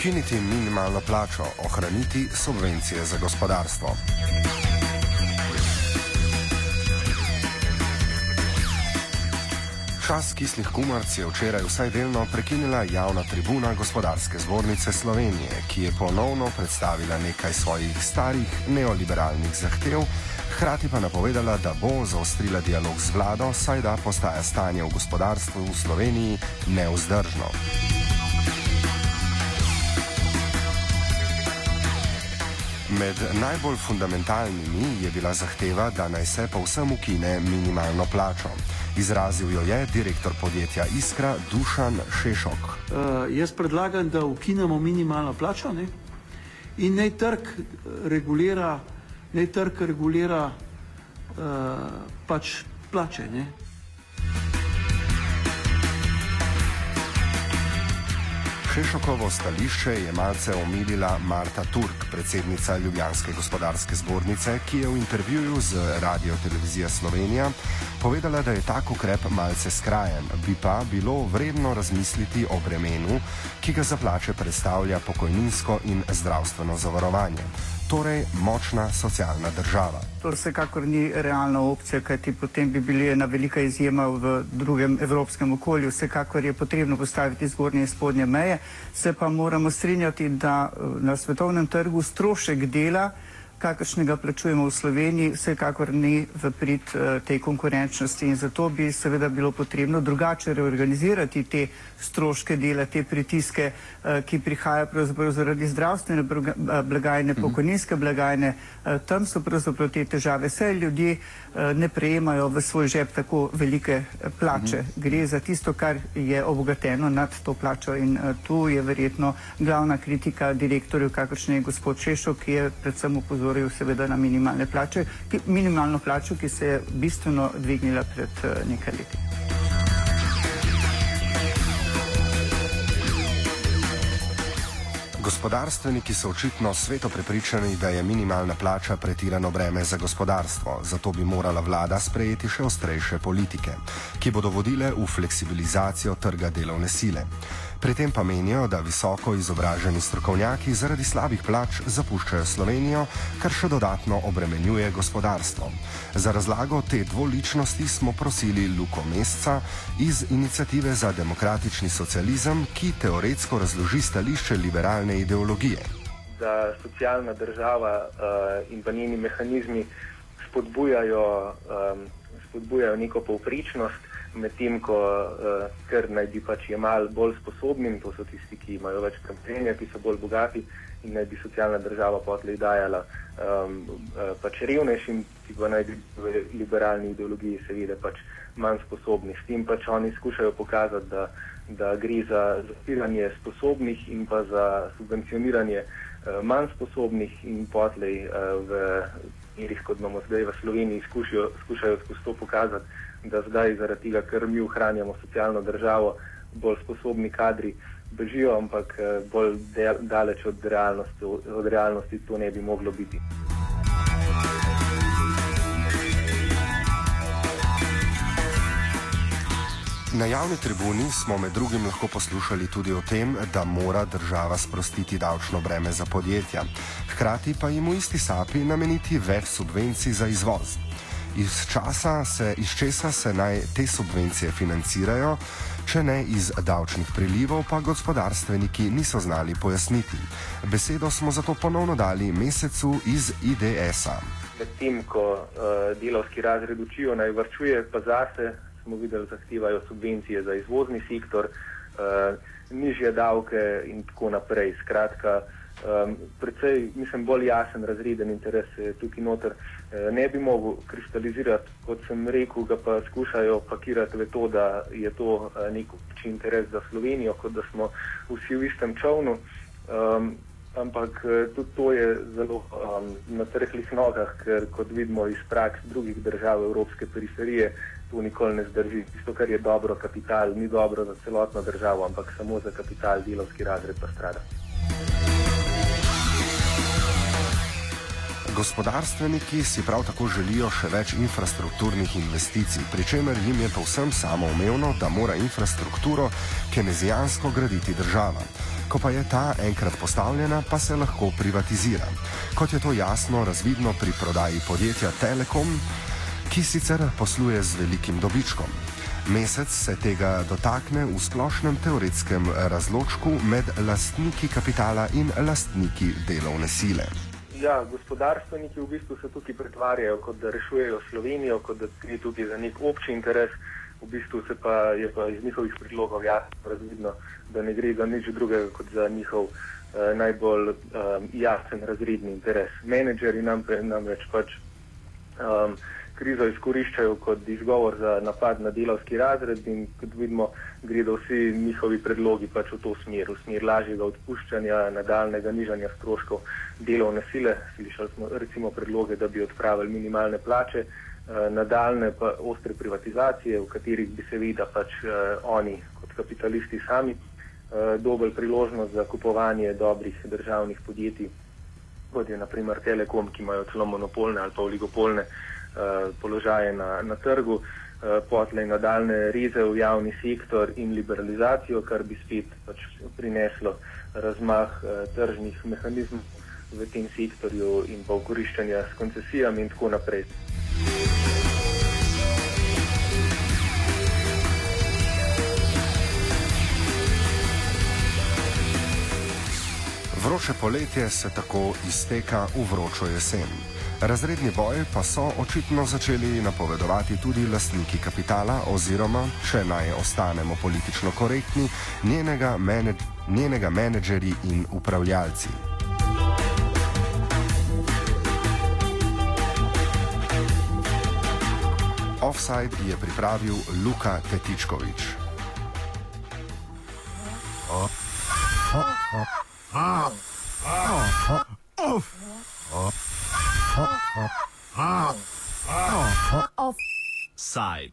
ukiniti minimalno plačo, ohraniti subvencije za gospodarstvo. Čas kislih kumarc je včeraj vsaj delno prekinila javna tribuna gospodarske zbornice Slovenije, ki je ponovno predstavila nekaj svojih starih neoliberalnih zahtev, hkrati pa napovedala, da bo zaostrila dialog z vlado, saj da postaja stanje v gospodarstvu v Sloveniji neuzdržno. Med najbolj fundamentalnimi je bila zahteva, da naj se povsem ukine minimalno plačo. Izrazil jo je direktor podjetja Iskra Dušan Šešok. Uh, jaz predlagam, da ukinemo minimalno plačo ne? in naj trg regulira, naj trg regulira uh, pač plače. Ne? Šešokovo stališče je malce omilila Marta Turk, predsednica Ljubljanske gospodarske zbornice, ki je v intervjuju z Radio Televizija Slovenija povedala, da je tak ukrep malce skrajen, bi pa bilo vredno razmisliti o bremenu, ki ga za plače predstavlja pokojninsko in zdravstveno zavarovanje torej močna socialna država. To vsekakor ni realna opcija, kajti potem bi bili ena velika izjema v drugem evropskem okolju. Vsekakor je potrebno postaviti zgornje in spodnje meje, se pa moramo strinjati, da eh, na svetovnem trgu strošek dela kakršnega plačujemo v Sloveniji, vsekakor ni v prid uh, tej konkurenčnosti in zato bi seveda bilo potrebno drugače reorganizirati te stroške dela, te pritiske, uh, ki prihajajo pravzaprav zaradi zdravstvene eh, blagajne, mhm. pokojninske blagajne. Uh, tam so pravzaprav te težave. Vse ljudje uh, ne prejemajo v svoj žep tako velike plače. Mhm. Gre za tisto, kar je obogateno nad to plačo in uh, tu je verjetno glavna kritika direktorju, kakršen je gospod Šešo, ki je predvsem upozoril opozoril seveda na minimalne plače, ki, minimalno plačo, ki se je bistveno dvignila pred uh, nekaj leti. Gospodarstveniki so očitno sveto prepričani, da je minimalna plača pretirano breme za gospodarstvo, zato bi morala vlada sprejeti še ostrejše politike, ki bodo vodile v fleksibilizacijo trga delovne sile. Pri tem pa menijo, da visoko izobraženi strokovnjaki zaradi slabih plač zapuščajo Slovenijo, kar še dodatno obremenjuje gospodarstvo. Za razlago te dvoličnosti smo prosili Luko Mesca iz Inicijative za demokratični socializem, ki teoretsko razloži stališče liberalne ideologije. Da socialna država uh, in pa njeni mehanizmi spodbujajo, um, spodbujajo neko povpričnost medtem ko uh, kar naj bi pač jemali bolj sposobnim, to so tisti, ki imajo več premoženja, ki so bolj bogati in naj bi socialna država potlej dajala um, pač revnejšim, ki pa naj bi v liberalni ideologiji seveda pač manj sposobni. S tem pač oni skušajo pokazati, da, da gre za zapiranje sposobnih in pa za subvencioniranje uh, manj sposobnih in potlej uh, v merih, kot imamo zdaj v Sloveniji, skušajo, skušajo skozi to pokazati, da zdaj zaradi tega, ker mi ohranjamo socialno državo, bolj sposobni kadri bežijo, ampak eh, bolj del, daleč od realnosti, od realnosti to ne bi moglo biti. Na javni tribuni smo med drugim lahko poslušali tudi o tem, da mora država sprostiti davčno breme za podjetja, hkrati pa jim v isti sapi nameniti več subvencij za izvoz iz se, iz česa se naj te subvencije financirajo, če ne iz davčnih prilivov, pa gospodarstveniki niso znali pojasniti. Besedo smo zato ponovno dali mesecu iz IDS-a. Medtem ko uh, delovski razred učijo naj vrčuje, pa zase smo videli, da zahtevajo subvencije za izvozni sektor, uh, nižje davke in tako naprej. Skratka, um, predvsej, mislim, bolj jasen razreden interes tukaj noter. Eh, ne bi mogel kristalizirati, kot sem rekel, ga pa skušajo pakirati v to, da je to eh, nek interes za Slovenijo, kot da smo vsi v istem čovnu. Um, ampak eh, tudi to je zelo um, na trhlih nogah, ker kot vidimo iz praks drugih držav Evropske periferije, to nikoli ne zdrži. Tisto, kar je dobro kapital, ni dobro za celotno državo, ampak samo za kapital delovski razred pa strada. Gospodarstveniki si prav tako želijo še več infrastrukturnih investicij, pri čemer jim je povsem samoumevno, da mora infrastrukturo kenezijansko graditi država. Ko pa je ta enkrat postavljena, pa se lahko privatizira. Kot je to jasno razvidno pri prodaji podjetja Telekom, ki sicer posluje z velikim dobičkom. Mesec se tega dotakne v splošnem teoretskem razločku med lastniki kapitala in lastniki delovne sile. Ja, gospodarstveniki v bistvu se tukaj pretvarjajo, kot da rešujejo Slovenijo, kot da gre tukaj za nek obči interes. V bistvu se pa je pa iz njihovih predlogov jasno razvidno, da ne gre za nič drugega kot za njihov eh, najbolj eh, jasen razredni interes. Menedžeri nam, namreč pač. Um, krizo izkoriščajo kot izgovor za napad na delovski razred in kot vidimo, gredo vsi njihovi predlogi pač v to smer, v smer lažjega odpuščanja, nadaljnega nižanja stroškov delovne sile. Slišali smo recimo predloge, da bi odpravili minimalne plače, eh, nadaljne pa ostre privatizacije, v katerih bi seveda pač eh, oni kot kapitalisti sami eh, dobili priložnost za kupovanje dobrih državnih podjetij, kot je naprimer Telekom, ki imajo celo monopolne ali pa oligopolne Eh, položaje na, na trgu, eh, potlej nadaljne reze v javni sektor in liberalizacijo, kar bi spet pač prineslo razmah eh, tržnih mehanizmov v tem sektorju in pa okoriščanja s koncesijami in tako naprej. Vroče poletje se tako izteka v vročo jesen. Razredni boj pa so očitno začeli napovedovati tudi lastniki kapitala oziroma, če naj ostanemo politično korektni, njenega, menedž njenega menedžeri in upravljalci. Offside je pripravil Luka Tetičkovič. Oh. Oh. Oh. Oh. Oh. Oh. Oh. Offside.